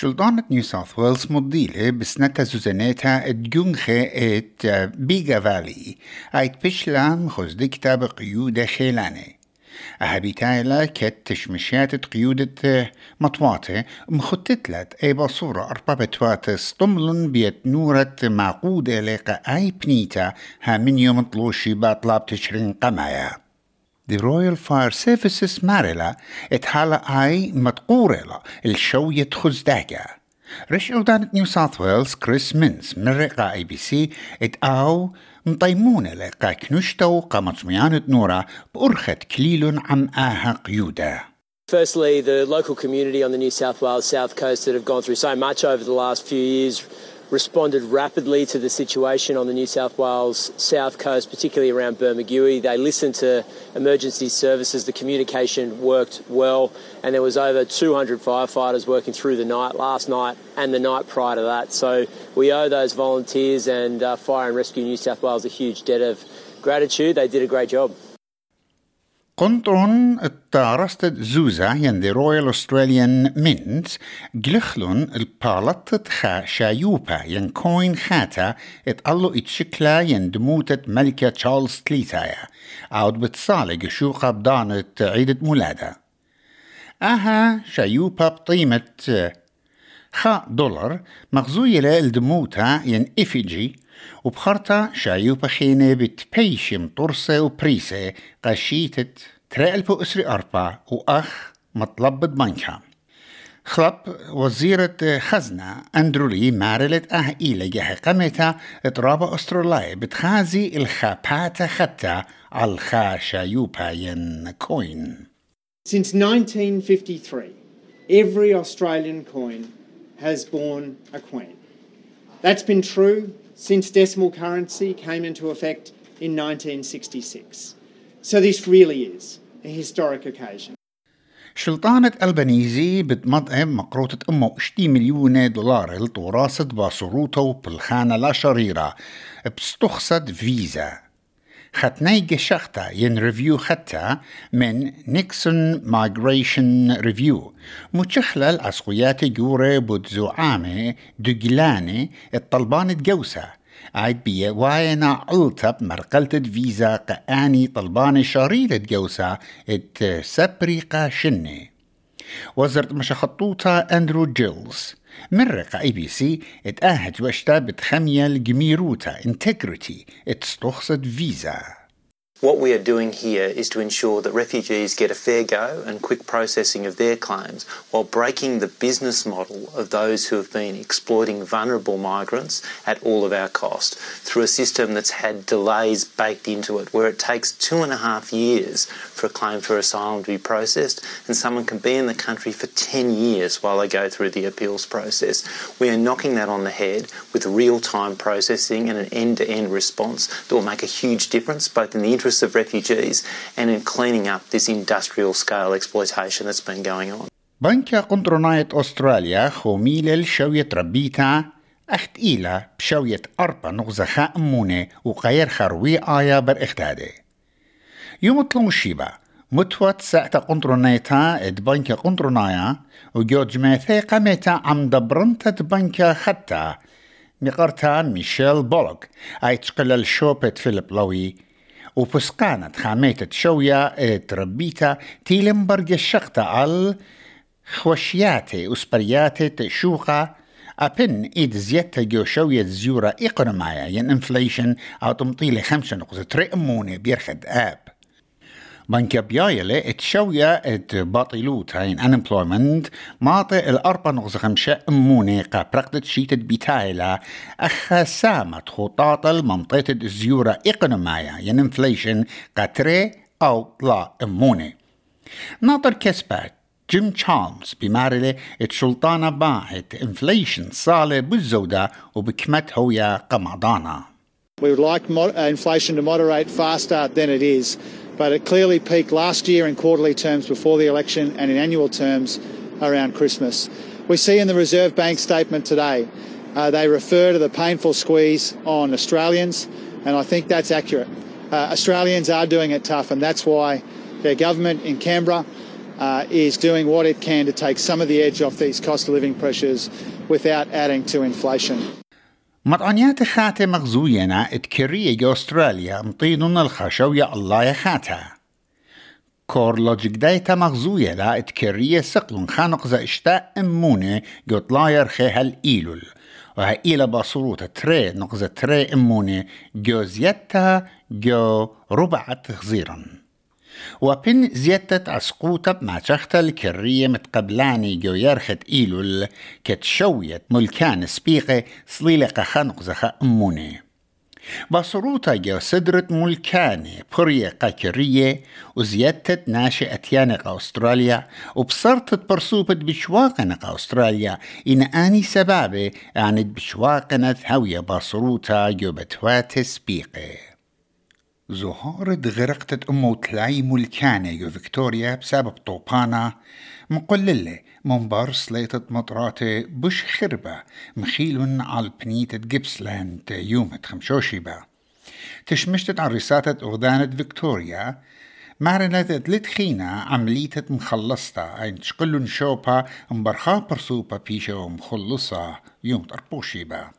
شلطانة نيو ساوث ويلز مضيلة بسنتا زوزانيتا الدجونخة ات بيغا فالي ايت بشلا خزدكتا بقيودة خيلاني أهبيتايلا كت تشمشات قيودة مطواتة مخطتلت أي بصورة أربع بتوات ستملن بيت نورة معقودة لقى أي بنيتا ها من يوم طلوشي باطلاب تشرين قمايا The Royal Fire Services مارلا اتحالا اي متقورلا الشوية خزداجا رش أودانة نيو ساوث ويلز كريس مينز من رقا اي بي سي ات او مطيمونة لقا كنشتو قامت نورا بأرخت كليل عم آها قيودا Firstly, the local community on the New South Wales south coast that have gone through so much over the last few years responded rapidly to the situation on the New South Wales south coast, particularly around Bermagui. They listened to emergency services. The communication worked well, and there was over 200 firefighters working through the night last night and the night prior to that. So we owe those volunteers and uh, Fire and Rescue New South Wales a huge debt of gratitude. They did a great job. Kontron التارست زوزا ين the Royal Australian Mint جلخلون البالت خا شايوبا ين كوين خاتا اتقلو اتشكلا ين دموتة ملكة تشارلز تليتايا. عود بتصالق شوقة بدانة عيدة مولادة. أها شايوبا بقيمة خا دولار. مغزوية للدموتا ين افيجي وبخرطة شايوبا خينة بتبيشم طرسة وبريسة قشيتة تريلبو أسري أربع وأخ مطلب بدمانكا خلب وزيرة خزنة أندرولي مارلت أه إيلة جه قمتا اضرابة أستراليا بتخازي الخابات خطة على الخا شايوبا ين كوين Since 1953, every Australian coin has borne a queen. That's been true since decimal currency came into effect in 1966. So this really is a historic occasion. شلطانة ألبانيزي بتمضعم مقروطة أمه اشتي مليون دولار الطوراسة باصروته بالخانة لا شريرة بستخصد فيزا ختني جشختا ين ريفيو ختا من نيكسون مايجريشن ريفيو متشخلة العسقيات جوري بودزو عامي دجلاني الطلبان تجوسا عيد بيه واينا علطب مرقلت فيزا قاني طلبان شريرة جوسا ات سبريقا شني وزرت مشخطوطة أندرو جيلز مرق اي بي سي اتأهت واشتا بتخمية الجميروتا انتجريتي اتستخصد فيزا What we are doing here is to ensure that refugees get a fair go and quick processing of their claims while breaking the business model of those who have been exploiting vulnerable migrants at all of our cost through a system that's had delays baked into it where it takes two and a half years for a claim for asylum to be processed and someone can be in the country for 10 years while they go through the appeals process. We are knocking that on the head with real-time processing and an end-to-end response that will make a huge difference both in the interest interests of refugees and in cleaning up this industrial scale exploitation that's been going on. بنكا قندروناية أستراليا خوميل الشوية ربيتا أخت إيلا بشوية أربا نغزة خامونة وغير خروي آيا بر اختادي يوم طلون شيبا متوت ساعة قندرونايتا إد بنكا قندرونايا وجوج ماثي قمتا عم دبرنتا بنكا خطا مقرتا ميشيل بولوك أي تقلل شوبت فيليب لوي وفسقانة خاميتة شوية تربيتا تيلمبرج الشقطة على خوشياتي أسبرياتي شوقة أبن إيد زيادة جو شوية زيورة إقنمايا ين انفليشن أو تمطيلي خمسة نقطة تريموني بيرخد آب. بنك بيايلة اتشوية ات باطلوت هين unemployment ماطي الأربع نغز خمسة أموني قا برقدت شيتت بيتايلا أخا سامت خطاط المنطقة الزيورة إقنمايا ين انفليشن قاتري أو طلا أموني ناطر كسبات جيم تشالمز بمارلة السلطانة باعت انفليشن صالة بالزودة وبكمت هويا قمضانا We would like inflation to moderate faster than it is. But it clearly peaked last year in quarterly terms before the election and in annual terms around Christmas. We see in the Reserve Bank statement today, uh, they refer to the painful squeeze on Australians, and I think that's accurate. Uh, Australians are doing it tough, and that's why their government in Canberra uh, is doing what it can to take some of the edge off these cost of living pressures without adding to inflation. مطعنيات خاتة مغزوينا اتكرية جو استراليا مطينون الخشو يا الله يا خاتا كور لوجيك دايتا مغزوية لا اتكرية سقلون خانق زا اشتاء جو طلاير خيها ايلول وها إلى باصروتا تري نقزة تري امونة جو زيتا جو ربعة خزيرا وبن زيادة عسقوطة مع تشختا الكرية متقبلاني جو يرخت إيلول كتشويت ملكان سبيقة صليلة خنق زخا أموني. بصروتا جو سدرت ملكاني برية قاكرية وزيادة ناشئة يانق أستراليا وبصرت برسوبة بشواقنة أستراليا. إن آني سبابة عند بشواقنة هوية بصروتا جو بتوات سبيقه زهارة غرقت أمو تلاي ملكانة يو فيكتوريا بسبب طوبانا مقللة منبر سليطة مطراتة بش خربة. مخيل على بنيتة جيبسلاند يوم خمشوشيبا تشمشتت عن رساتة أغدانة فيكتوريا مارنت لتخينا عملية مخلصتا أين تشقلن شوبا مبرخا برسوبا بيشا ومخلصة يوم تربوشيبا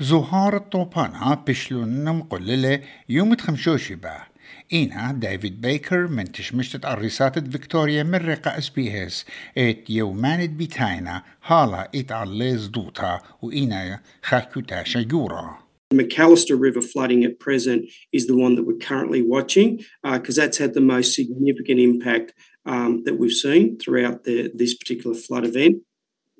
زهار الطوبانة بشلون مقللة يوم تخمشوشي با إينا ديفيد بيكر من تشمشتة الرسالة فيكتوريا من رقا اس بي اس ات يومانت بيتاينا هالا ات عليز دوتا وإينا خاكوتا شجورا The Macalister River flooding at present is the one that we're currently watching because uh, that's had the most significant impact um, that we've seen throughout the, this particular flood event.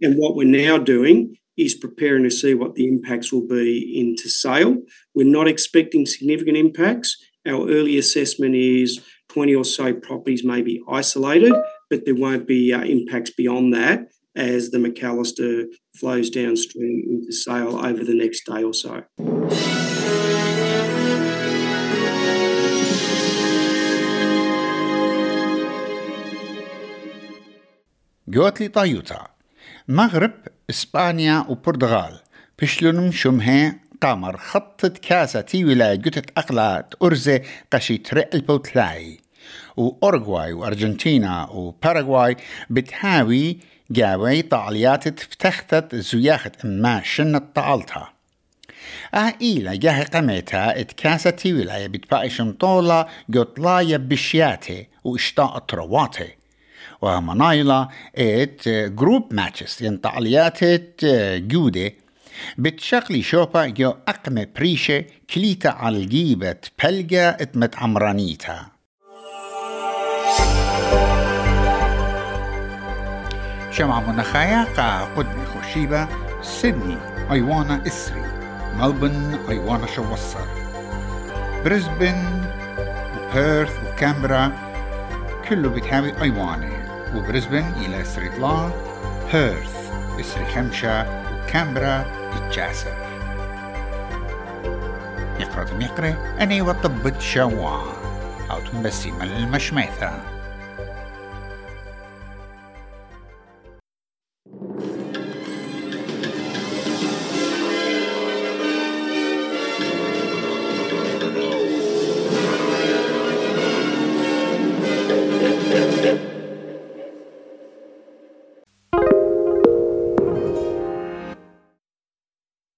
And what we're now doing is preparing to see what the impacts will be into sale. We're not expecting significant impacts. Our early assessment is 20 or so properties may be isolated, but there won't be uh, impacts beyond that as the McAllister flows downstream into sale over the next day or so. Gjot li مغرب إسبانيا وبرتغال بشلونم شمها قمر خطت كاسة تي ولاية جتت أقلات أرزة قشي ترق البوتلاي وأورغواي وأرجنتينا وباراغواي بتهاوي جاوي طاليات تفتختت زياخة إما شنة طالتها إيلا جاه قميتها اتكاسة تي ولاية بتبايشن طولة قطلاية بشياتي واشتاء ترواتي ومنايلا ات جروب ماتشز ينطعليات جودة. بتشغلي شوبا جو أقمة بريشة كليتا على الجيبة بلقى اتمت عمرانيتا. شمع منخايا قا قدمي خوشيبة سيدني أيوانا إسري. ملبن أيوانا شوصر. بريسبن وبيرث وكامبرا. كله بتهاوي أيواني. وبريسبن إلى سريطلا بيرث إسري خمشة وكامبرا الجاسر يقرأ يقرأ أني وطبت شوا أو تنبسي من المشميثة.